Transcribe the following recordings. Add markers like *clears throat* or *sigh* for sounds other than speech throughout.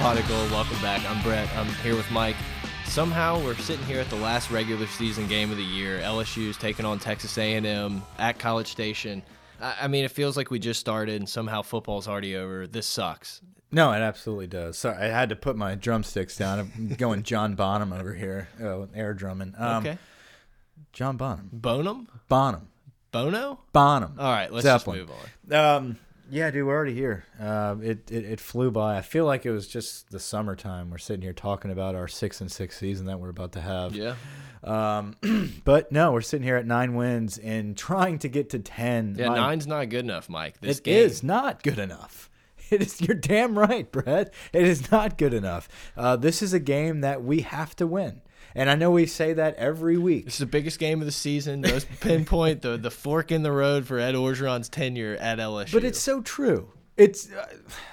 Pot welcome back. I'm Brett. I'm here with Mike. Somehow we're sitting here at the last regular season game of the year. LSU's taking on Texas A&M at College Station. I I mean, it feels like we just started and somehow football's already over. This sucks. No, it absolutely does. Sorry, I had to put my drumsticks down. I'm going John Bonham over here, oh, air drumming. Um, Okay. John Bonham. Bonham? Bonham. Bono? Bonham. All right, let's Zeppelin. just move on. Um, yeah, dude, we're already here. Uh, it, it it flew by. I feel like it was just the summertime. We're sitting here talking about our six and six season that we're about to have. Yeah. Um, *clears throat* but no, we're sitting here at nine wins and trying to get to ten. Yeah, nine's not good enough, Mike. This It game. is not good enough. *laughs* It is. You're damn right, Brett. It is not good enough. Uh, this is a game that we have to win, and I know we say that every week. This is the biggest game of the season. Most *laughs* pinpoint the the fork in the road for Ed Orgeron's tenure at LSU. But it's so true. It's uh,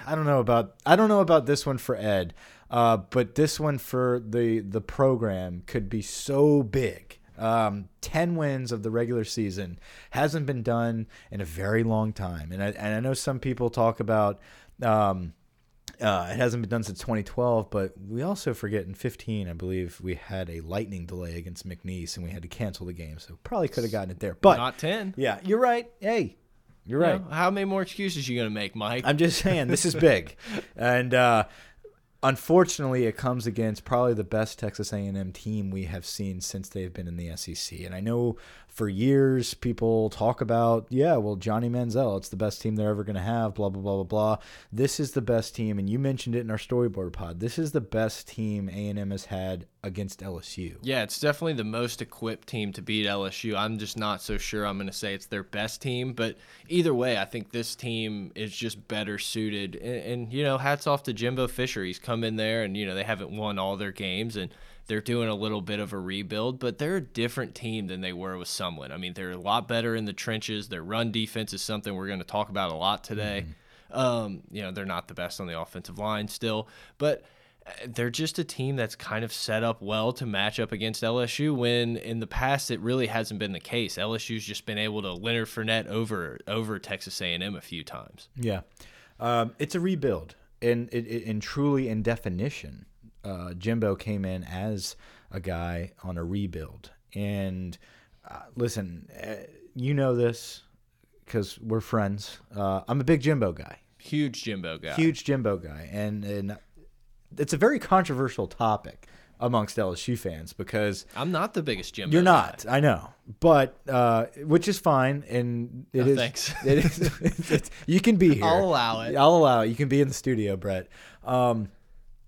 I don't know about I don't know about this one for Ed, uh, but this one for the the program could be so big. Um, Ten wins of the regular season hasn't been done in a very long time, and I, and I know some people talk about. Um, uh, it hasn't been done since 2012, but we also forget in 15, I believe we had a lightning delay against McNeese and we had to cancel the game. So probably could have gotten it there. But not ten. yeah, you're right. Hey, you're right. You know, how many more excuses you gonna make, Mike? I'm just saying this is big, *laughs* and uh, unfortunately, it comes against probably the best Texas A&M team we have seen since they've been in the SEC. And I know for years people talk about, yeah, well, Johnny Manziel, it's the best team they're ever going to have. Blah blah blah blah blah. This is the best team, and you mentioned it in our storyboard pod. This is the best team A&M has had against LSU. yeah, it's definitely the most equipped team to beat LSU. I'm just not so sure I'm gonna say it's their best team, but either way, I think this team is just better suited. And, and you know, hats off to Jimbo Fisher. He's come in there, and you know they haven't won all their games, and they're doing a little bit of a rebuild, but they're a different team than they were with Sumlin. I mean, they're a lot better in the trenches. Their run defense is something we're going to talk about a lot today. Um, you know, they're not the best on the offensive line still, but they're just a team that's kind of set up well to match up against LSU. When in the past it really hasn't been the case. LSU's just been able to Leonard Fournette over over Texas A&M a few times. Yeah, um, it's a rebuild, and it, it, and truly in definition, uh, Jimbo came in as a guy on a rebuild. And uh, listen, uh, you know this because we're friends. Uh, I'm a big Jimbo guy, Huge Jimbo guy. huge Jimbo guy, and and it's a very controversial topic amongst LSU fans because I'm not the biggest Jimbo. you're guy. not. I know, but uh, which is fine, and it Oh, is. thanks. *laughs* It is. it's- it's- you can be here. I'll allow it. I'll allow it. You can be in the studio, Brett. Um,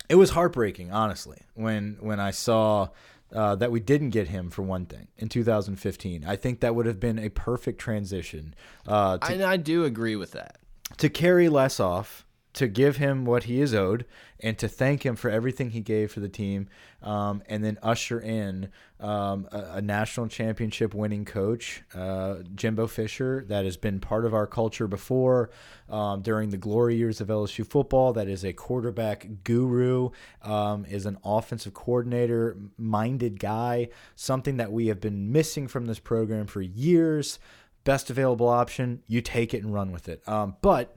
it was heartbreaking, honestly, when when I saw uh, that we didn't get him for one thing in 2015. I think that would have been a perfect transition uh, to And I do agree with that. to carry Les off, to give him what he is owed, and to thank him for everything he gave for the team, um, and then usher in um, a, a national championship winning coach, uh, Jimbo Fisher, that has been part of our culture before um, during the glory years of LSU football. That is a quarterback guru, um, is an offensive coordinator minded guy, something that we have been missing from this program for years best available option, you take it and run with it. Um, but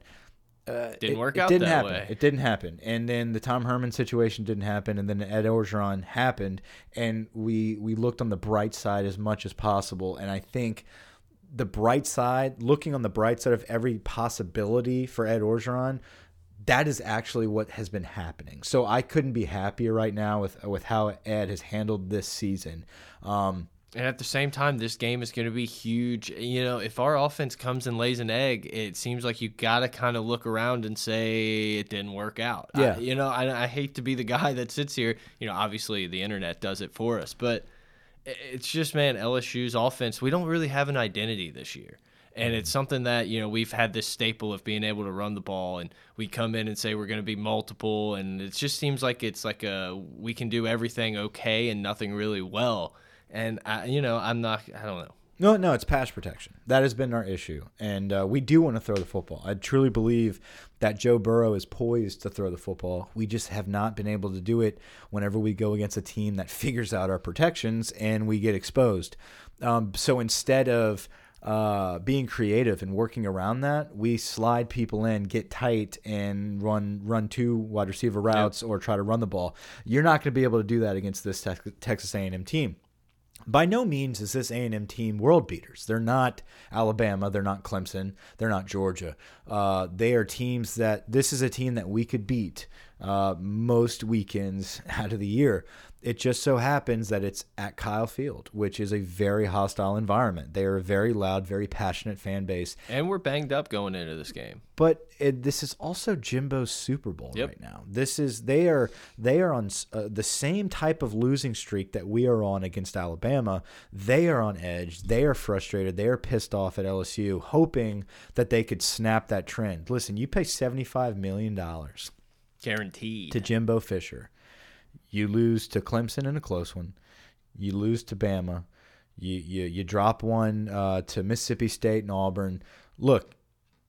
uh, Didn't it, work it didn't that happen. way. It didn't happen. And then the Tom Herman situation didn't happen, and then Ed Orgeron happened, and we we looked on the bright side as much as possible. And I think the bright side, looking on the bright side of every possibility for Ed Orgeron, that is actually what has been happening. So I couldn't be happier right now with with how Ed has handled this season. Um, And at the same time, this game is going to be huge. You know, if our offense comes and lays an egg, it seems like you got to kind of look around and say it didn't work out. Yeah. I, you know, I, I hate to be the guy that sits here. You know, obviously the internet does it for us, but it's just, man, LSU's offense, we don't really have an identity this year. And it's something that, you know, we've had this staple of being able to run the ball and we come in and say we're going to be multiple. And it just seems like it's like a, we can do everything okay and nothing really well. And, I, you know, I'm not, I don't know. No, no, it's pass protection. That has been our issue. And uh, we do want to throw the football. I truly believe that Joe Burrow is poised to throw the football. We just have not been able to do it whenever we go against a team that *laughs* figures out our protections and we get exposed. Um, so instead of uh, being creative and working around that, we slide people in, get tight, and run run two wide receiver routes yep. or try to run the ball. You're not going to be able to do that against this te Texas A&M team by no means is this A&M team world beaters. They're not Alabama. They're not Clemson. They're not Georgia. Uh, they are teams that this is a team that we could beat uh, most weekends *laughs* out of the year. It just so happens that it's at Kyle Field, which is a very hostile environment. They are a very loud, very passionate fan base. And we're banged up going into this game. But it, this is also Jimbo's Super Bowl yep. right now. This is they are they are on uh, the same type of losing streak that we are on against Alabama. They are on edge. They are frustrated. They are pissed off at LSU, hoping that they could snap that trend. Listen, you pay seventy five million dollars guaranteed to Jimbo Fisher you lose to Clemson in a close one. You lose to Bama. You you you drop one uh, to Mississippi State and Auburn. Look,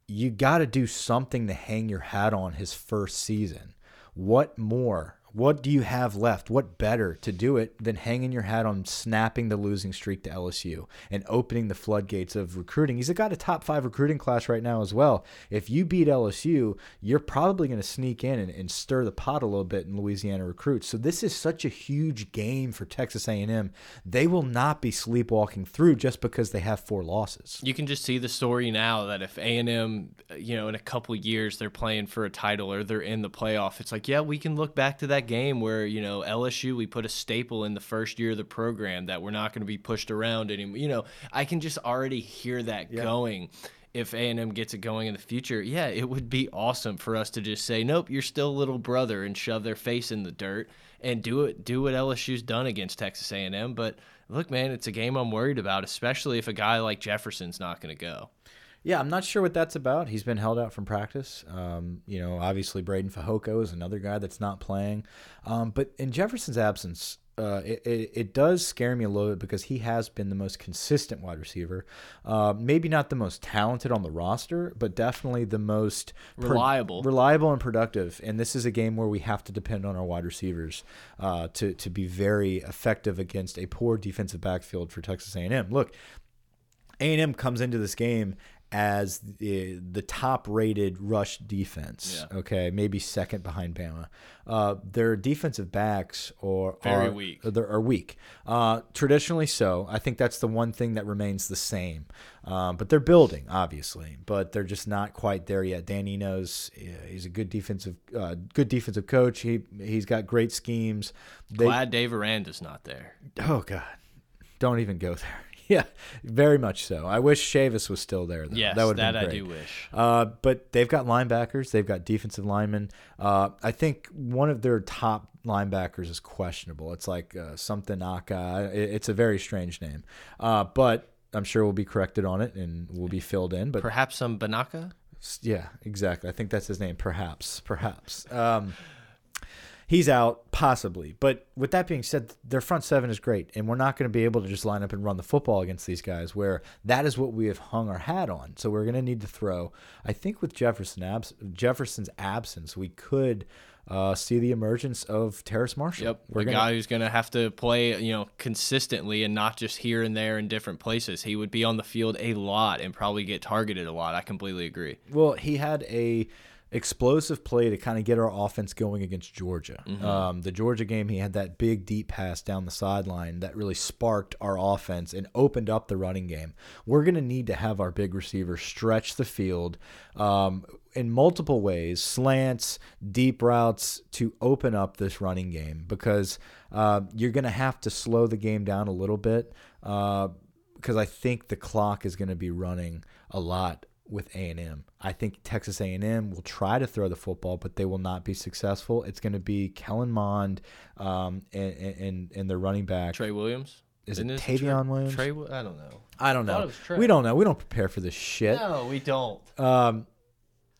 you got to do something to hang your hat on his first season. What more what do you have left? What better to do it than hanging your hat on snapping the losing streak to LSU and opening the floodgates of recruiting? He's got a top five recruiting class right now as well. If you beat LSU, you're probably going to sneak in and, and, stir the pot a little bit in Louisiana recruits. So this is such a huge game for Texas A&M. They will not be sleepwalking through just because they have four losses. You can just see the story now that if A&M, uh, you know, in a couple years they're playing for a title or they're in the playoff, it's like, yeah, we can look back to that game where you know LSU we put a staple in the first year of the program that we're not going to be pushed around anymore. You know, I can just already hear that yeah. going. If A and M gets it going in the future, yeah, it would be awesome for us to just say, "Nope, you're still little brother," and shove their face in the dirt and do it. Do what LSU's done against Texas A and M. But look, man, it's a game I'm worried about, especially if a guy like Jefferson's not going to go. Yeah, I'm not sure what that's about. He's been held out from practice. Um, you know, obviously Breiden Fehoko is another guy that's not playing. Um, but in Jefferson's absence, uh, it, it, it, does scare me a little bit because he has been the most consistent wide receiver. Uh, maybe not the most talented on the roster, but definitely the most reliable, reliable and productive. And this is a game where we have to depend on our wide receivers uh, to to be very effective against a poor defensive backfield for Texas A&M. Look, A&M comes into this game as the, the top rated rush defense. Yeah. Okay, maybe second behind Bama. Uh, their defensive backs or very are, weak. Are weak. Uh, traditionally so. I think that's the one thing that remains the same. Um, but they're building, obviously, but they're just not quite there yet. Dan Enos, he's a good defensive, uh, good defensive coach. He he's got great schemes. They, Glad Dave Aranda's not there. Oh God, don't even go there. *laughs* yeah, very much so. I wish Chavis was still there. Though. Yes, that would that I do wish. Uh, but they've got linebackers. They've got defensive linemen. Uh, I think one of their top linebackers is questionable. It's like uh, something Aka. It's a very strange name, uh, but I'm sure we'll be corrected on it and we'll be filled in. But perhaps some Banaka. Yeah, exactly. I think that's his name. Perhaps, perhaps. Um, he's out possibly. But with that being said, their front seven is great, and we're not going to be able to just line up and run the football against these guys. Where that is what we have hung our hat on. So we're going to need to throw. I think with Jefferson abs Jefferson's absence, we could. Uh, see the emergence of Terrace Marshall. Yep, we're a gonna, guy who's going to have to play, you know, consistently and not just here and there in different places. He would be on the field a lot and probably get targeted a lot. I completely agree. Well, he had a explosive play to kind of get our offense going against Georgia. Mm-hmm. Um, the Georgia game, he had that big deep pass down the sideline that really sparked our offense and opened up the running game. We're going to need to have our big receivers stretch the field um, in multiple ways, slants, deep routes to open up this running game because uh, you're going to have to slow the game down a little bit. Uh, because I think the clock is going to be running a lot with A&M. I think Texas A&M will try to throw the football, but they will not be successful. It's going to be Kellen Mond um, and, and and their running back. Trey Williams. Is Isn't it Tavion Williams? Trey, I don't know. I don't know. Trey. We don't know. We don't prepare for this shit. No, we don't. Um,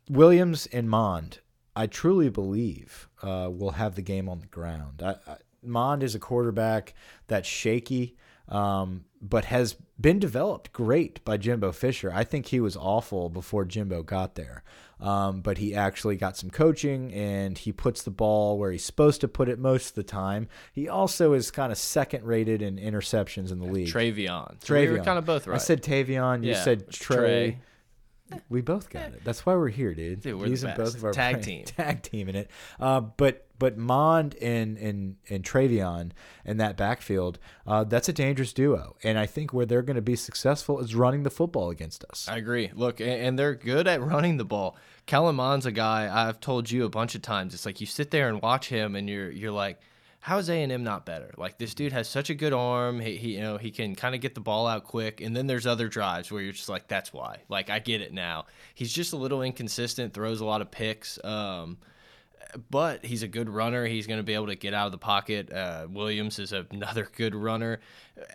Williams and Mond, I truly believe, uh, will have the game on the ground. I, I, Mond is a quarterback that's shaky, um, but has been developed great by Jimbo Fisher. I think he was awful before Jimbo got there, um, but he actually got some coaching and he puts the ball where he's supposed to put it most of the time. He also is kind of second rated in interceptions in the league. Trayveon. So We were kind of both right. I said Tavion. You Yeah, said Trey. Trey. We both got it. That's why we're here, dude. Dude, we're Using both of our Tag team. *laughs* tag team in it. Uh, but but Mond and and and Trayveon in that backfield, uh, that's a dangerous duo. And I think where they're going to be successful is running the football against us. I agree. Look, and they're good at running the ball. Kellen Mond's a guy I've told you a bunch of times. It's like you sit there and watch him, and you're you're like, how is A and M not better? Like this dude has such a good arm. He, he you know he can kind of get the ball out quick, and then there's other drives where you're just like, that's why. Like I get it now. He's just a little inconsistent. Throws a lot of picks. Um, but he's a good runner. He's going to be able to get out of the pocket. Uh, Williams is another *laughs* good runner.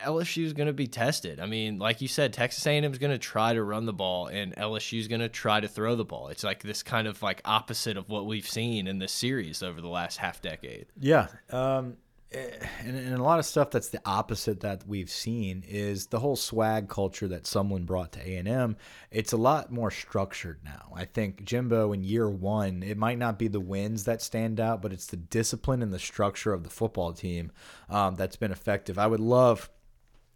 LSU is going to be tested. I mean, like you said, Texas A&M is going to try to run the ball, and LSU is going to try to throw the ball. It's like this kind of like opposite of what we've seen in this series over the last half decade. Yeah. Um, and, and a lot of stuff that's the opposite that we've seen is the whole swag culture that someone brought to A&M. It's a lot more structured now. I think Jimbo in year one, it might not be the wins that stand out, but it's the discipline and the structure of the football team um, that's been effective. I would love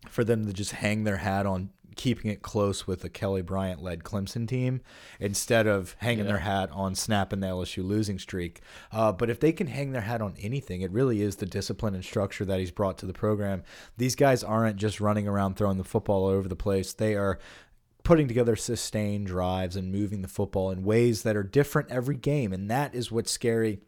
for them to just hang their hat on keeping it close with a Kelly Bryant led Clemson team instead of hanging their hat on snapping the LSU losing streak. Uh, but if they can hang their hat on anything, it really is the discipline and structure that he's brought to the program. These guys aren't just running around throwing the football all over the place. They are putting together sustained drives and moving the football in ways that are different every game. And that is what's scary.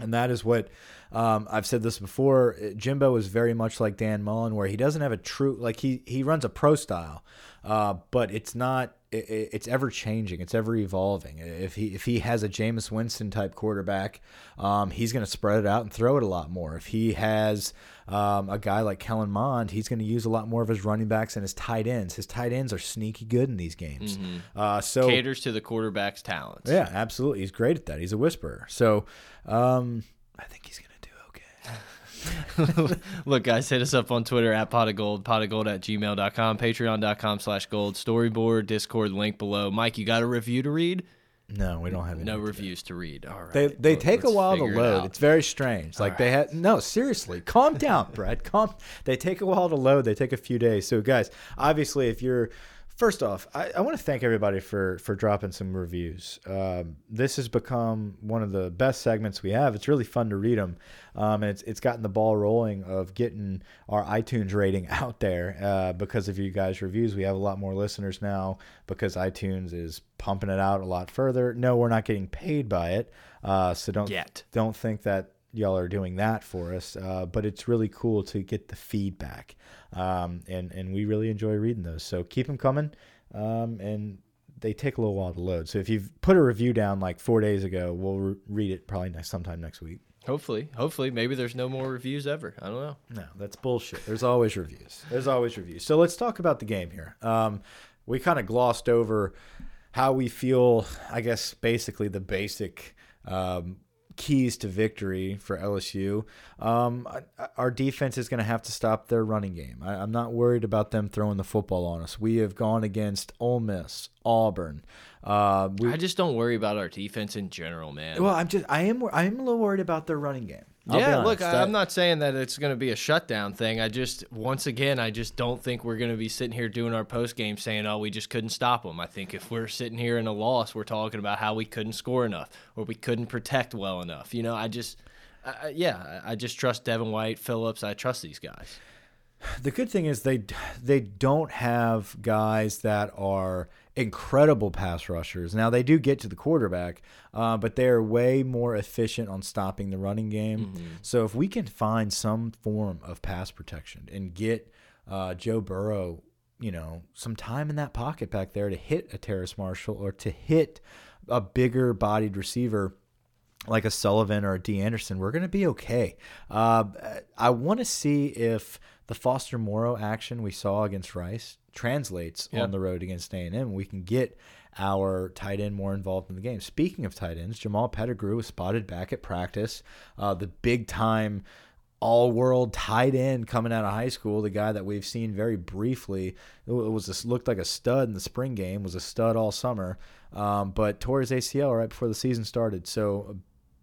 And that is what um, I've said this before. Jimbo is very much like Dan Mullen, where he doesn't have a true like he he runs a pro style, uh, but it's not. It, it's ever changing. It's ever evolving. If he if he has a Jameis Winston type quarterback, um, he's going to spread it out and throw it a lot more. If he has um, a guy like Kellen Mond, he's going to use a lot more of his running backs and his tight ends. His tight ends are sneaky good in these games. Uh, so Caters to the quarterback's talents. yeah, absolutely. He's great at that. He's a whisperer. So um, I think he's going to do okay. *laughs* Look, guys, hit us up on Twitter at pot of gold, pot of gold at gmail.com, patreon.com slash gold, storyboard, Discord, link below. Mike, you got a review to read? No, we don't have any. No reviews to read. All right. They they Well, take a while to figure it load. It's very strange. Like they had no seriously. Calm down, Brad. Calm. They take a while to load. They take a few days. So guys, obviously, if you're first off, I, I want to thank everybody for for dropping some reviews. Um, this has become one of the best segments we have. It's really fun to read them, um, and it's it's gotten the ball rolling of getting our iTunes rating *laughs* out there uh, because of you guys' reviews. We have a lot more listeners now because iTunes is pumping it out a lot further. No, we're not getting paid by it, uh, so don't Yet. don't think that y'all are doing that for us. Uh, but it's really cool to get the feedback, um, and and we really enjoy reading those. So keep them coming, um, and they take a little while to load. So if you've put a review down like four days ago, we'll re read it probably next sometime next week. Hopefully, hopefully, maybe there's no more reviews ever. I don't know. No, that's bullshit. There's always reviews. There's always reviews. So let's talk about the game here. Um, we kind of glossed over how we feel. I guess basically the basic um, keys to victory for LSU. Um, our defense is going to have to stop their running game. I, I'm not worried about them throwing the football on us. We have gone against Ole Miss, Auburn. Uh, we, I just don't worry about our defense in general, man. well, I'm just I am I am a little worried about their running game. I'll yeah, look, I- I'm not saying that it's going to be a shutdown thing. I just, once again, I just don't think we're going to be sitting here doing our post game saying, "Oh, we just couldn't stop them." I think if we're sitting here in a loss, we're talking about how we couldn't score enough or we couldn't protect well enough. You know, I just, I, yeah, I I just trust Devin White, Phillips. I trust these guys. The good thing is they they don't have guys that are incredible pass rushers. Now they do get to the quarterback, uh, but they are way more efficient on stopping the running game. So if we can find some form of pass protection and get uh, Joe Burrow, you know, some time in that pocket back there to hit a Terrace Marshall or to hit a bigger bodied receiver like a Sullivan or a Dee Anderson, we're going to be okay. Uh, I want to see if the Foster Moreau action we saw against Rice translates Yeah. on the road against A&M. We can get our tight end more involved in the game. Speaking of tight ends, Jamal Pettigrew was spotted back at practice. Uh, the big time all world tight end coming out of high school, the guy that we've seen very briefly. It was a, looked like a stud in the spring game, was a stud all summer, um, but tore his ACL right before the season started. So a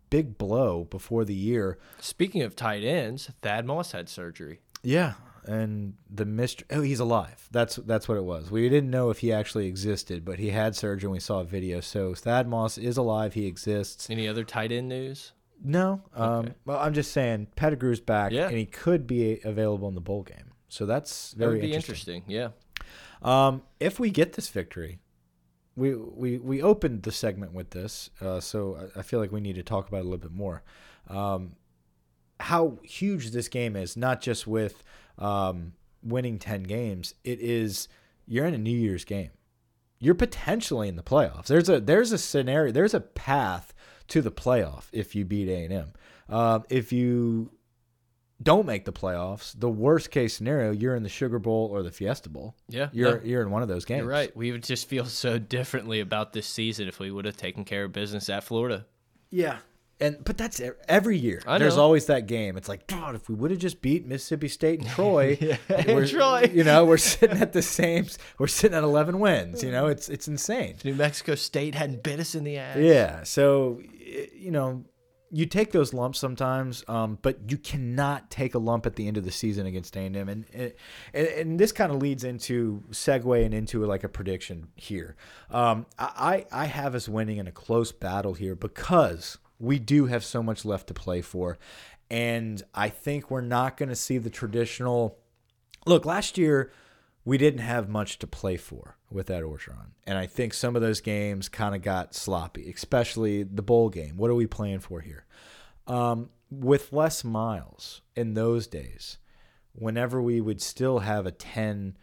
big blow before the year. Speaking of tight ends, Thad Moss had surgery. Yeah, and the mystery. Oh, he's alive. That's that's what it was. We didn't know if he actually existed, but he had surgery. and We saw a video. So Thad Moss is alive. He exists. Any other tight end news? No, um, Okay. well, I'm just saying Pettigrew's back, Yeah. and he could be available in the bowl game. So that's That very be interesting. interesting. Yeah. Um, if we get this victory, we we we opened the segment with this, uh, so I, I feel like we need to talk about it a little bit more. Um, how huge this game is, not just with um, winning ten games. It is you're in a New Year's game. You're potentially in the playoffs. There's a there's a scenario. There's a path to the playoff if you beat A and M. Uh, if you don't make the playoffs, the worst case scenario, you're in the Sugar Bowl or the Fiesta Bowl. Yeah. You're no. you're in one of those games. You're right. We would just feel so *laughs* differently about this season if we would have taken care of business at Florida. Yeah. And but that's every year. There's always that game. It's like, God, if we would have just beat Mississippi State and *laughs* Troy, and Troy. you know, we're sitting at the same. We're sitting at 11 wins. You know, it's it's insane. New Mexico State hadn't bit us in the ass. Yeah. So you know, you take those lumps sometimes, um, but you cannot take a lump at the end of the season against A&M, and and, and this kind of leads into segue and into like a prediction here. Um, I I have us winning in a close battle here because we do have so much left to play for, and I think we're not going to see the traditional. Look, last year we didn't have much to play for with that Orgeron. And I think some of those games kind of got sloppy, especially the bowl game. What are we playing for here? Um, with Les Miles in those days, whenever we would still have a 10,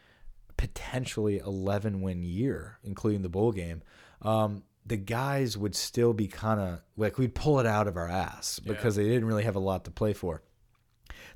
potentially 11 win year, including the bowl game, um, the guys would still be kind of like we'd pull it out of our ass because they didn't really have a lot to play for.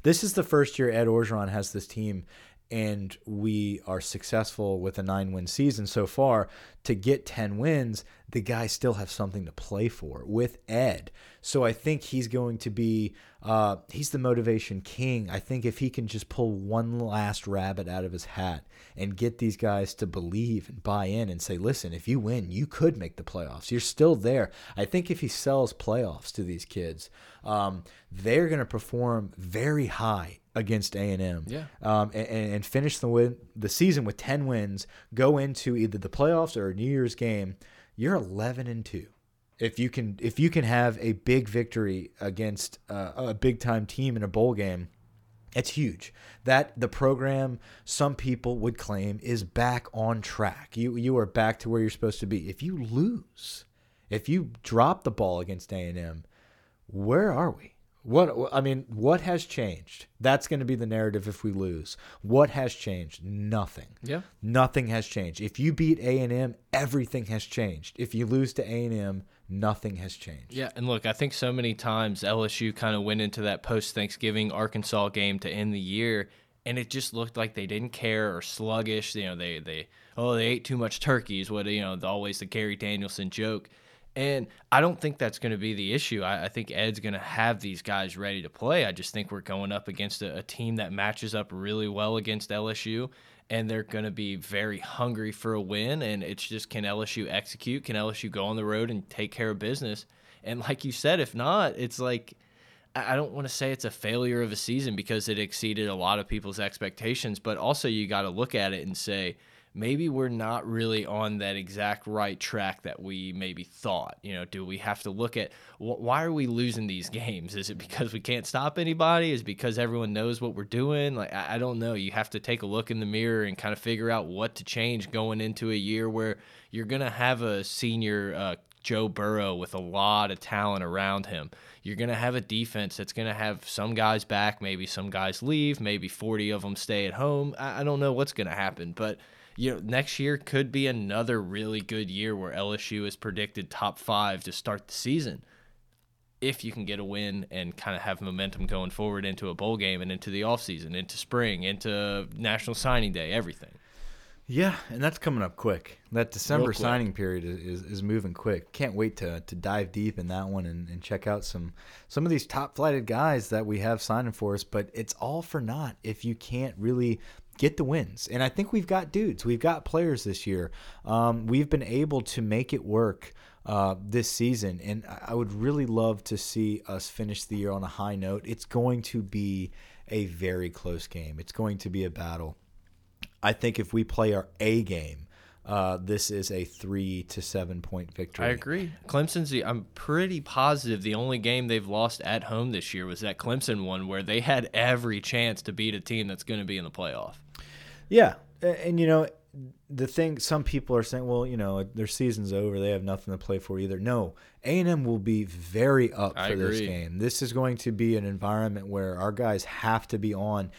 This is the first year Ed Orgeron has this team, and we are successful with a nine win season so far. To get 10 wins, the guys still have something to play for with Ed. So I think he's going to be, uh, he's the motivation king. I think if he can just pull one last rabbit out of his hat and get these guys to believe and buy in and say, listen, if you win, you could make the playoffs. You're still there. I think if he sells playoffs to these kids, um, they're going to perform very high against A and M. Yeah. Um, and, and finish the win the season with ten wins. Go into either the playoffs or a New Year's game. You're eleven and two. If you can, if you can have a big victory against uh, a big time team in a bowl game, it's huge. That the program, some people would claim, is back on track. You you are back to where you're supposed to be. If you lose, if you drop the ball against A and M, where are we? What I mean, what has changed? That's going to be the narrative if we lose. What has changed? Nothing. Yeah. Nothing has changed. If you beat A and M, everything has changed. If you lose to A and M, nothing has changed. Yeah, and look, I think so many times LSU kind of went into that post Thanksgiving Arkansas game to end the year, and it just looked like they didn't care or sluggish. You know, they they oh they ate too much turkey is what you know the, always the Gary Danielson joke. And I don't think that's going to be the issue. I, I think Ed's going to have these guys ready to play. I just think we're going up against a, a team that matches up really well against LSU, and they're going to be very hungry for a win. And it's just can LSU execute? Can LSU go on the road and take care of business? And like you said, if not, it's like I don't want to say it's a failure of a season because it exceeded a lot of people's expectations, but also you got to look at it and say maybe we're not really on that exact right track that we maybe thought. You know, do we have to look at wh why are we losing these games? Is it because we can't stop anybody? Is because everyone knows what we're doing? Like I, I don't know. You have to take a look in the mirror and kind of figure out what to change going into a year where you're gonna have a senior uh, Joe Burrow with a lot of talent around him. You're going to have a defense that's going to have some guys back, maybe some guys leave, maybe 40 of them stay at home. I, I don't know what's going to happen, but you know, next year could be another really good year where LSU is predicted top 5 to start the season. If you can get a win and kind of have momentum going forward into a bowl game and into the offseason, into spring, into National Signing Day, everything. Yeah, and that's coming up quick. That December quick. signing period is, is moving quick. Can't wait to to dive deep in that one and, and check out some some of these top flighted guys that we have signing for us. But it's all for naught if you can't really get the wins. And I think we've got dudes. We've got players this year. Um, we've been able to make it work uh, this season, and I would really love to see us finish the year on a high note. It's going to be a very close game. It's going to be a battle. I think if we play our A game, uh, this is a three to seven point victory. I agree. Clemson's the, I'm pretty positive the only game they've lost at home this year was that Clemson one where they had every chance to beat a team that's going to be in the playoff. Yeah. And, you know, the thing some people are saying, well, you know, their season's over. They have nothing to play for either. No, A&M will be very up I for agree. this game. This is going to be an environment where our guys have to be on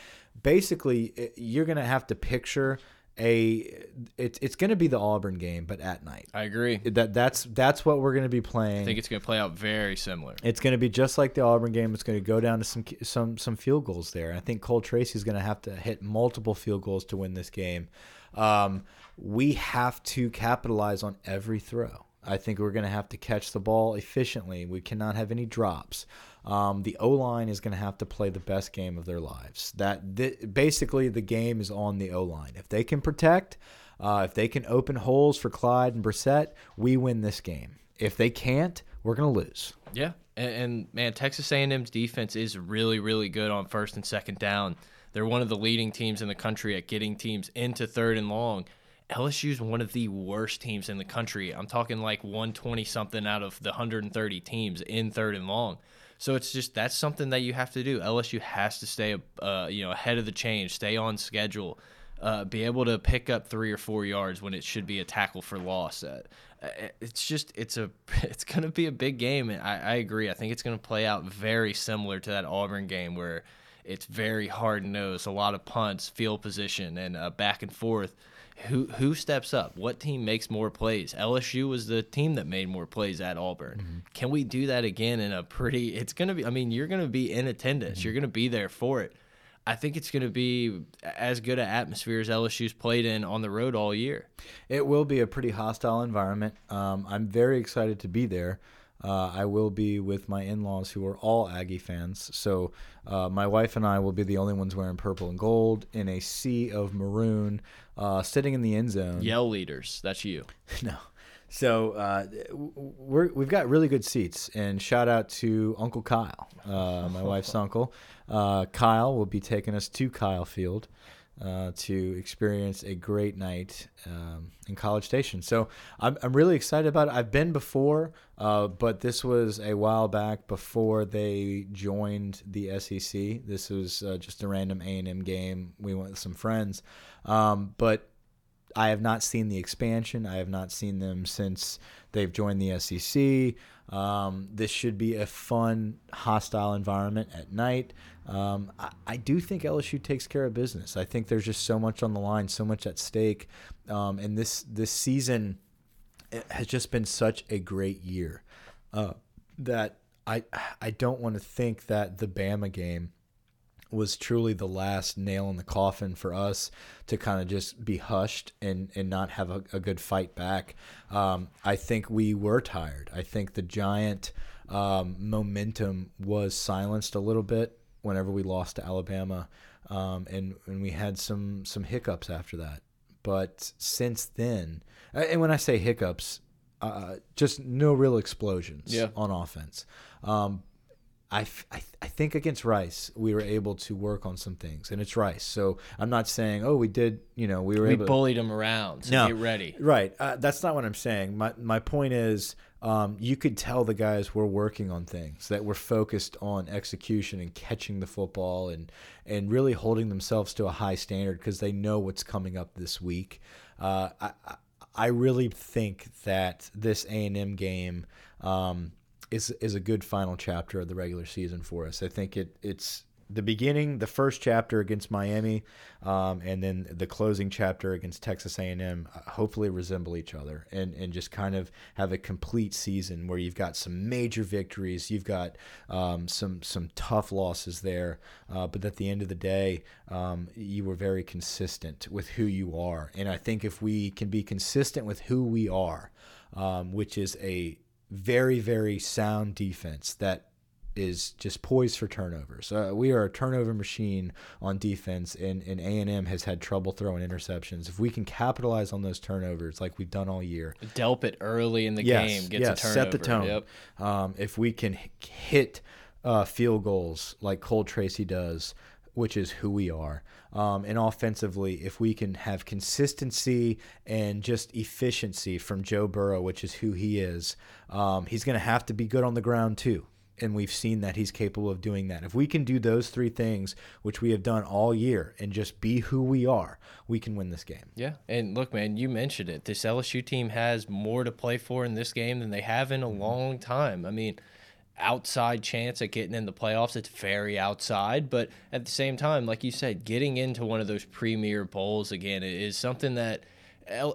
basically you're going to have to picture a it's it's going to be the Auburn game but at night. I agree. That that's that's what we're going to be playing. I think it's going to play out very similar. It's going to be just like the Auburn game. It's going to go down to some some some field goals there. I think Cole Tracy is going to have to hit multiple field goals to win this game. Um, we have to capitalize on every throw. I think we're going to have to catch the ball efficiently. We cannot have any drops. Um, the O line is going to have to play the best game of their lives. That th basically the game is on the O line. If they can protect, uh, if they can open holes for Clyde and Brossette, we win this game. If they can't, we're going to lose. Yeah, and, and man, Texas A&M's defense is really, really good on first and second down. They're one of the leading teams in the country at getting teams into third and long. LSU is one of the worst teams in the country. I'm talking like 120 something out of the 130 teams in third and long. So it's just that's something that you have to do. LSU has to stay, uh, you know, ahead of the change, stay on schedule, uh, be able to pick up three or four yards when it should be a tackle for loss. Uh, it's just it's a *laughs* it's going to be a big game, and I, I agree. I think it's going to play out very similar to that Auburn game where it's very hard nosed, a lot of punts, field position, and uh, back and forth who who steps up? What team makes more plays? LSU was the team that made more plays at Auburn. Mm -hmm. Can we do that again in a pretty? It's gonna be. I mean, you're gonna be in attendance. Mm -hmm. You're gonna be there for it. I think it's going to be as good an atmosphere as LSU's played in on the road all year. It will be a pretty hostile environment. Um, I'm very excited to be there. Uh, I will be with my in laws who are all Aggie fans. So uh, my wife and I will be the only ones wearing purple and gold in a sea of maroon, uh, sitting in the end zone. Yell leaders. That's you. *laughs* no. So uh, we're, we've got really good seats, and shout out to Uncle Kyle, uh, my wife's *laughs* uncle. Uh, Kyle will be taking us to Kyle Field uh, to experience a great night um, in College Station. So I'm, I'm really excited about it. I've been before, uh, but this was a while back before they joined the SEC. This was uh, just a random A&M game. We went with some friends, um, but I have not seen the expansion. I have not seen them since they've joined the SEC. Um, this should be a fun, hostile environment at night. Um, I, I, do think LSU takes care of business. I think there's just so much on the line, so much at stake, um, and this this season has just been such a great year uh, that I I don't want to think that the Bama game was truly the last nail in the coffin for us to kind of just be hushed and, and not have a, a good fight back. Um, I think we were tired. I think the giant um, momentum was silenced a little bit whenever we lost to Alabama, um, and and we had some some hiccups after that. But since then, and when I say hiccups, uh, just no real explosions yeah. on offense. Um, I, I, I think against Rice we were able to work on some things, and it's Rice. So I'm not saying oh we did you know we were we able bullied them around. So No. get ready. right. Uh, that's not what I'm saying. My my point is um, you could tell the guys were working on things that were focused on execution and catching the football and and really holding themselves to a high standard because they know what's coming up this week. Uh, I, I I really think that this A and M game. Um, is is a good final chapter of the regular season for us. I think it it's the beginning, the first chapter against Miami, um, and then the closing chapter against Texas A&M. uh, Hopefully, resemble each other and and just kind of have a complete season where you've got some major victories, you've got um, some some tough losses there, uh, but at the end of the day, um, you were very consistent with who you are. And I think if we can be consistent with who we are, um, which is a very very sound defense that is just poised for turnovers. Uh, we are a turnover machine on defense, and and A and M has had trouble throwing interceptions. If we can capitalize on those turnovers like we've done all year, Delp it early in the yes, game. Gets yes, a turnover. set the tone. Yep. Um, if we can hit uh, field goals like Cole Tracy does, which is who we are, um, and offensively, if we can have consistency and just efficiency from Joe Burrow, which is who he is, um, he's going to have to be good on the ground too. And we've seen that he's capable of doing that. If we can do those three things, which we have done all year, and just be who we are, we can win this game. Yeah, and look, man, you mentioned it. This LSU team has more to play for in this game than they have in a Mm-hmm. long time. I mean, outside chance at getting in the playoffs, it's very outside, but at the same time, like you said, getting into one of those premier bowls again is something that.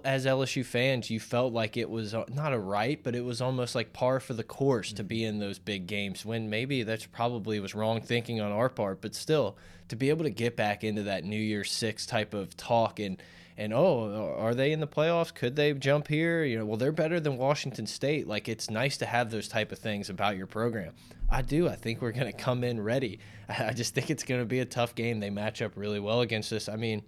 As LSU fans, you felt like it was uh, not a right, but it was almost like par for the course to be in those big games. When maybe that's probably was wrong thinking on our part, but still to be able to get back into that New Year's Six type of talk and and oh, are they in the playoffs? Could they jump here? You know, well, they're better than Washington State. Like it's nice to have those type of things about your program. I do. I think we're going to come in ready. *laughs* I just think it's going to be a tough game. They match up really well against us. I mean,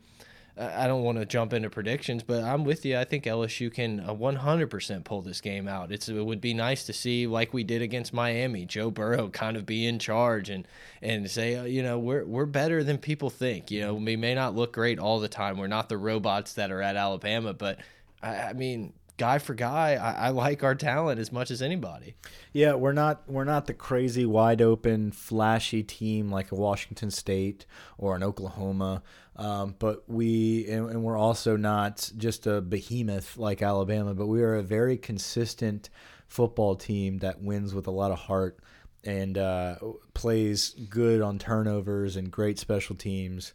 I don't want to jump into predictions, but I'm with you. I think LSU can uh, 100% pull this game out. It's it would be nice to see like we did against Miami, Joe Burrow kind of be in charge and and say, uh, you know, we're we're better than people think. You know, we may not look great all the time. We're not the robots that are at Alabama, but I, I mean, guy for guy, I, I like our talent as much as anybody. Yeah, we're not we're not the crazy wide open flashy team like a Washington State or an Oklahoma, um, but we and, and we're also not just a behemoth like Alabama, but we are a very consistent football team that wins with a lot of heart and uh, plays good on turnovers and great special teams,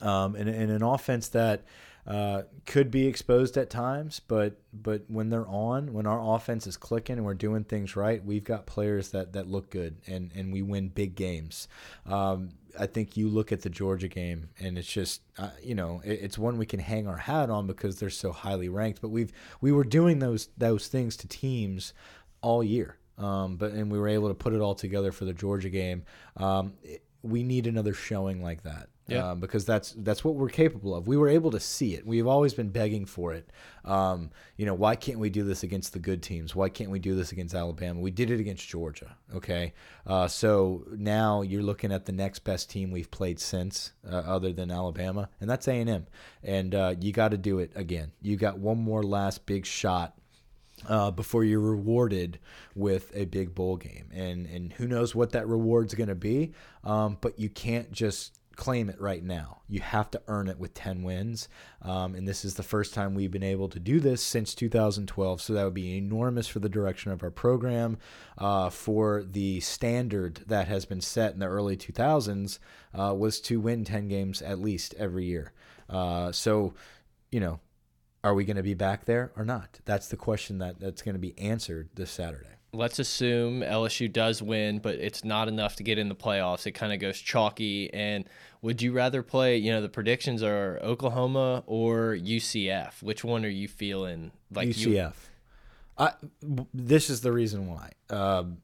um, and, and an offense that uh, could be exposed at times, but but when they're on, when our offense is clicking and we're doing things right, we've got players that that look good and and we win big games. Um, I think you look at the Georgia game and it's just uh, you know it, it's one we can hang our hat on because they're so highly ranked. But we've we were doing those those things to teams all year. Um, but and we were able to put it all together for the Georgia game. Um, it- we need another showing like that Yeah. um, because that's that's what we're capable of. We were able to see it. We've always been begging for it. Um, you know, why can't we do this against the good teams? Why can't we do this against Alabama? We did it against Georgia. Okay, uh, so now you're looking at the next best team we've played since, uh, other than Alabama, and that's A and M. And uh, you got to do it again. You got one more last big shot uh, before you're rewarded with a big bowl game. And and who knows what that reward's going to be, um, but you can't just claim it right now. You have to earn it with 10 wins. Um, and this is the first time we've been able to do this since 2012. So that would be enormous for the direction of our program, uh, for the standard that has been set in the early 2000s uh, was to win 10 games at least every year. Uh, so, you know, are we going to be back there or not? That's the question that, that's going to be answered this Saturday. Let's assume LSU does win, but it's not enough to get in the playoffs. It kind of goes chalky. And would you rather play? You know, the predictions are Oklahoma or UCF. Which one are you feeling? Like You, UCF. I, this is the reason why. Um,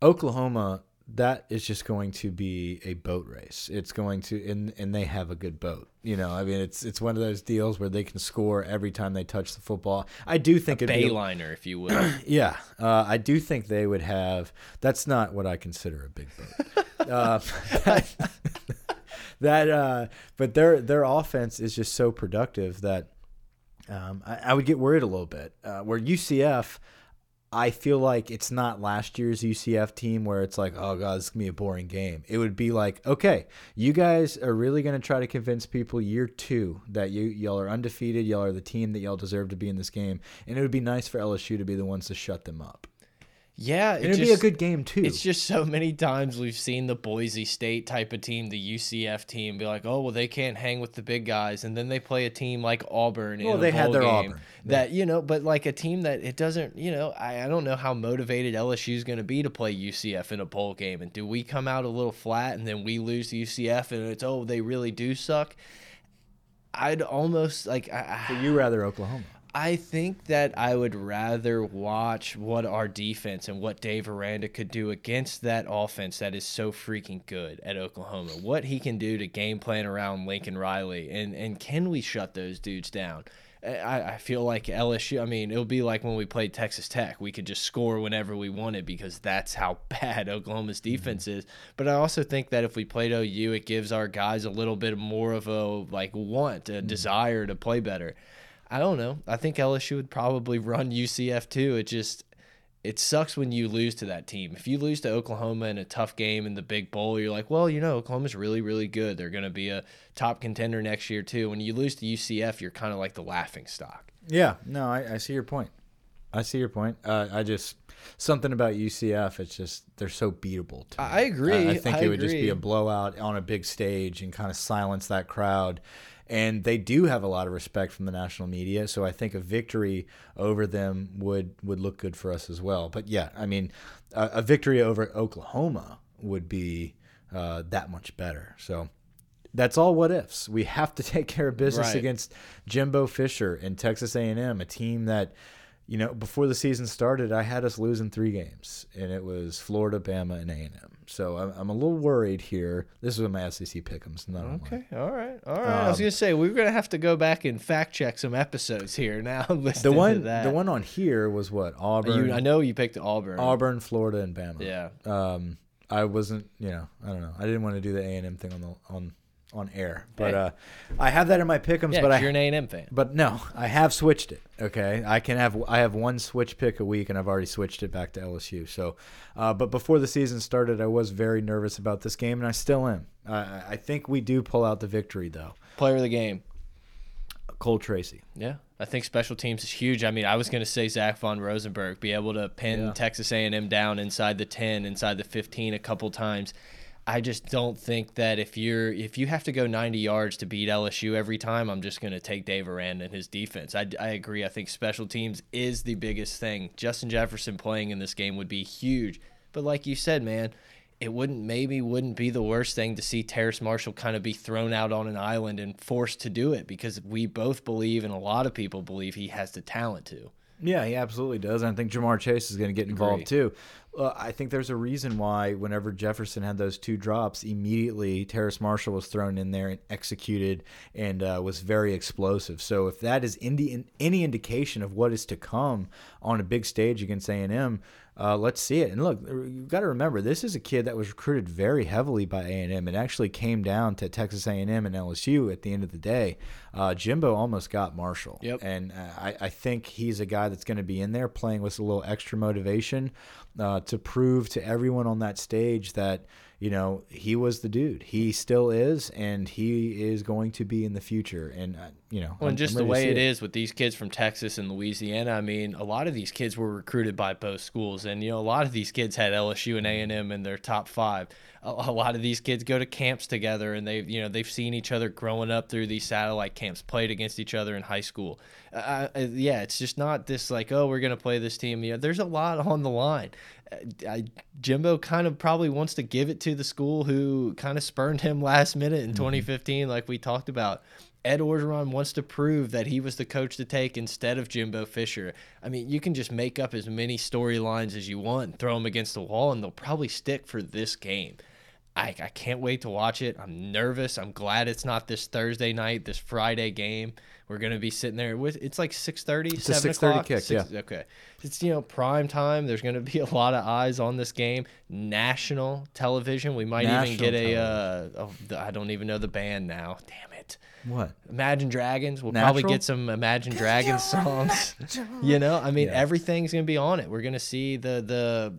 Oklahoma that is just going to be a boat race. It's going to and and they have a good boat. You know, I mean, it's it's one of those deals where they can score every time they touch the football. I do think a bayliner, if you will. *clears throat* yeah, uh, I do think they would have. That's not what I consider a big boat. *laughs* uh, that, that uh, but their their offense is just so productive that um, I, I, would get worried a little bit. Uh, where UCF I feel like it's not last year's UCF team where it's like, oh god, this is gonna be a boring game. It would be like, okay, you guys are really gonna try to convince people year two that you y'all are undefeated, y'all are the team that y'all deserve to be in this game, and it would be nice for LSU to be the ones to shut them up. Yeah, it it'd just, be a good game too. It's just so many times we've seen the Boise State type of team, the UCF team, be like, "Oh, well, they can't hang with the big guys," and then they play a team like Auburn. Well, they had their Auburn. That you know, but like a team that it doesn't, you know, I, I don't know how motivated LSU is going to be to play UCF in a bowl game, and do we come out a little flat and then we lose to UCF and it's oh they really do suck. I'd almost like. I, so you rather Oklahoma? I think that I would rather watch what our defense and what Dave Aranda could do against that offense that is so freaking good at Oklahoma. What he can do to game plan around Lincoln Riley and and can we shut those dudes down? I, I feel like LSU. I mean, it'll be like when we played Texas Tech. We could just score whenever we wanted because that's how *laughs* bad Oklahoma's mm-hmm. defense is. But I also think that if we played OU, it gives our guys a little bit more of a like want, a mm -hmm. desire to play better. I don't know. I think LSU would probably run UCF too. It just it sucks when you lose to that team. If you lose to Oklahoma in a tough game in the big bowl, you're like, well, you know, Oklahoma's really, really good. They're going to be a top contender next year too. When you lose to UCF, you're kind of like the laughing stock. Yeah, no, I, I see your point. I see your point. Uh, I just something about UCF. It's just they're so beatable. I agree. I, I think I it would just be a blowout on a big stage and kind of silence that crowd and they do have a lot of respect from the national media. So I think a victory over them would would look good for us as well. But yeah, I mean, a, a victory over Oklahoma would be uh, that much better. So that's all what ifs. We have to *laughs* take care of business right. against Jimbo Fisher and Texas A&M, a team that you know, before the season started, I had us losing three games, and it was Florida, Bama, and A and M. So I'm, I'm a little worried here. This is my SEC pickums. not okay. All right, all right. Um, I was um, gonna say we are gonna have to go back and fact check some episodes here *laughs* now. the one, the one on here was what Auburn. You, I know you picked Auburn, Auburn, Florida, and Bama. Yeah. Um, I wasn't, you know, I don't know. I didn't want to do the A and M thing on the on on air. But uh, I have that in my pickums. Yeah, but I, you're an A and M fan. But no, I have switched it. Okay, I can have I have one switch pick a week, and I've already switched it back to LSU. So, uh, but before the season started, I was very nervous about this game, and I still am. Uh, I think we do pull out the victory, though. Player of the game. Cole Tracy. Yeah, I think special teams is huge. I mean, I was going to say Zach von Rosenberg, be able to pin yeah. Texas A&M down inside the 10, inside the 15 a couple times. I just don't think that if you're if you have to go 90 yards to beat LSU every time, I'm just going to take Dave Aranda and his defense. I, I agree. I think special teams is the biggest thing. Justin Jefferson playing in this game would be huge. But like you said, man, it wouldn't maybe wouldn't be the worst thing to see Terrace Marshall kind of be thrown out on an island and forced to do it because we both believe and a lot of people believe he has the talent to. Yeah, he absolutely does. And I think Ja'Marr Chase is going to get involved too. Uh, I think there's a reason why whenever Jefferson had those two drops, immediately Terrace Marshall was thrown in there and executed and uh, was very explosive. So if that is indi any indication of what is to come on a big stage against A&M, uh, let's see it. And look, you've got to remember this is a kid that was recruited very heavily by A&M. It actually came down to Texas A&M and LSU at the end of the day. Uh, Jimbo almost got Marshall, yep. and uh, I, I think he's a guy that's going to be in there playing with a little extra motivation uh, to prove to everyone on that stage that you know he was the dude. He still is, and he is going to be in the future. And uh, you know, well, and just the way it, it is with these kids from Texas and Louisiana. I mean, a lot of these kids were recruited by both schools, and you know, a lot of these kids had LSU and A and M in their top five. A, a lot of these kids go to camps together, and they've you know they've seen each other growing up through these satellite camps, played against each other in high school. Uh, yeah, it's just not this like, oh, we're gonna play this team. Yeah, there's a lot on the line. Uh, I, Jimbo kind of probably wants to give it to the school who kind of spurned him *laughs* last minute in mm -hmm. 2015, like we talked about. Ed Orgeron wants to prove that he was the coach to take instead of Jimbo Fisher. I mean, you can just make up as many storylines as you want and throw them against the wall, and they'll probably stick for this game. I, I can't wait to watch it. I'm nervous. I'm glad it's not this Thursday night, this Friday game. We're gonna be sitting there with it's like 6:30, 7 o'clock. kick, Six- yeah. Okay, it's you know prime time. There's gonna be *laughs* a lot of eyes on this game. National television. We might even National get a. Uh, the- I don't even know the band now. Damn it. What? Imagine Dragons. We'll probably get some Imagine Dragons songs. *laughs* you know, I mean, Yeah. everything's gonna be on it. We're gonna see the the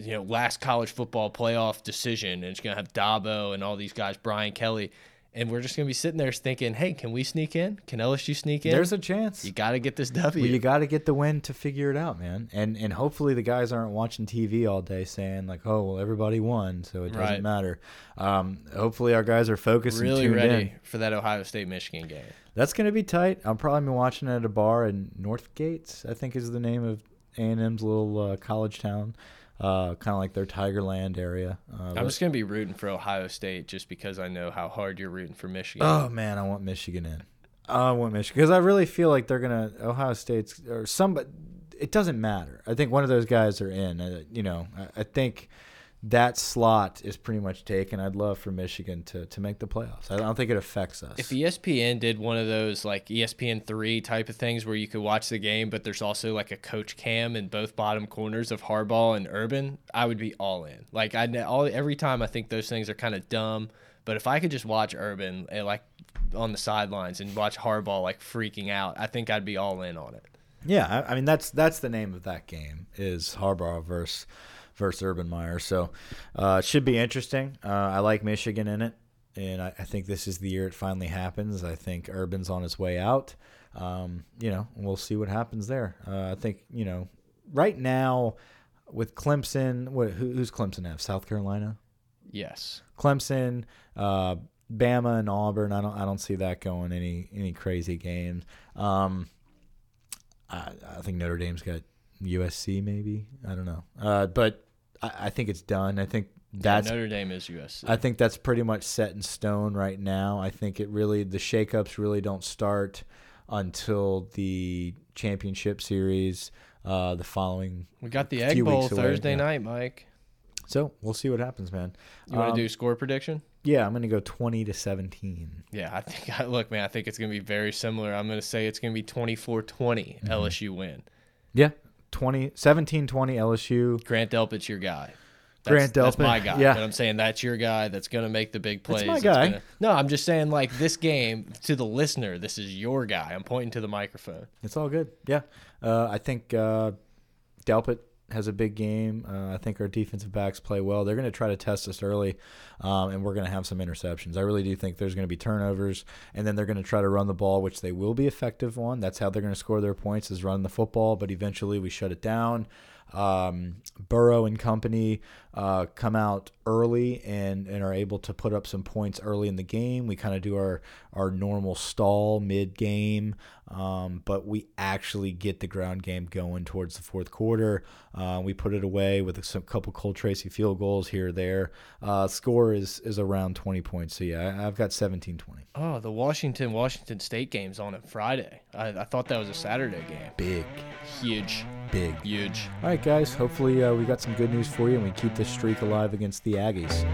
you know last college football playoff decision, and it's gonna have Dabo and all these guys, Brian Kelly, and we're just gonna be sitting there thinking, hey, can we sneak in? Can LSU sneak in? There's a chance. you got to get this W. Well, you got to get the win to figure it out, man. And and hopefully the guys aren't watching TV all day saying like, "Oh, well, everybody won, so it doesn't Right. matter." Um, hopefully our guys are focused really and tuned ready in. for that Ohio State Michigan game. That's gonna be tight. I'm probably been watching it at a bar in Northgate. I think is the name of A and M's little uh, college town, uh, kind of like their Tigerland area. Uh, I'm just gonna be rooting for Ohio State just because I know how hard you're rooting for Michigan. Oh man, I want Michigan in. I want Michigan because I really feel like they're gonna Ohio State's or somebody. It doesn't matter. I think one of those guys are in. Uh, you know, I, I think that slot is pretty much taken. I'd love for Michigan to to make the playoffs. I don't think it affects us. If ESPN did one of those like ESPN three type of things where you could watch the game, but there's also like a coach cam in both bottom corners of Harbaugh and Urban, I would be all in. Like I all every time I think those things are kind of dumb, but if I could just watch Urban eh, like on the sidelines and watch Harbaugh like freaking out, I think I'd be all in on it. Yeah, I, I mean that's that's the name of that game is Harbaugh versus versus Urban Meyer. So uh, it should be interesting. Uh, I like Michigan in it, and I, I think this is the year it finally happens. I think Urban's on his way out. Um, you know, we'll see what happens there. Uh, I think you know right now with Clemson. What, who, who's Clemson have? South Carolina. Yes. Clemson, uh, Bama, and Auburn. I don't I don't see that going any any crazy games. Um, I, I think Notre Dame's got USC maybe. I don't know, uh, but I, I think it's done. I think that's yeah, Notre Dame is USC. I think that's pretty much set in stone right now. I think it really the shakeups really don't start until the championship series uh, the following. we got the Egg Bowl away, Thursday night, Mike. So we'll see what happens, man. You want Um, to do score prediction? Yeah, I'm gonna go twenty to seventeen. Yeah, I think I *laughs* look, man, I think it's going to be very similar. I'm going to say it's going to be 24-20 Mm-hmm. LSU win. Yeah, 20, 17, 20 LSU. Grant Delpit's your guy. That's, Grant That's Delpit, my guy. yeah. But I'm saying that's your guy that's going to make the big plays. That's my that's guy. gonna- no, I'm just saying like this game to the listener, this is your guy. I'm pointing to the microphone. It's all good. Yeah, uh, I think uh, Delpit has a big game. Uh, I think our defensive backs play well. They're going to try to test us early, um, and we're going to have some interceptions. I really do think there's going to be turnovers, and then they're going to try to run the ball, which they will be effective on. That's how they're going to score their points is run the football. But eventually, we shut it down. Um, Burrow and company uh, come out early and, and are able to put up some points early in the game. We kind of do our, our normal stall mid game, um, but we actually get the ground game going towards the fourth quarter. Uh, we put it away with a some couple Cole Tracy field goals here or there. Uh, score is, is around 20 points. So, yeah, I, I've got 17 20. Oh, the Washington Washington State game's on it Friday. I, I thought that was a Saturday game. Big, Huge, big. huge. All right, guys. Hopefully, uh, we got some good news for you and we keep this streak alive against the Aggies.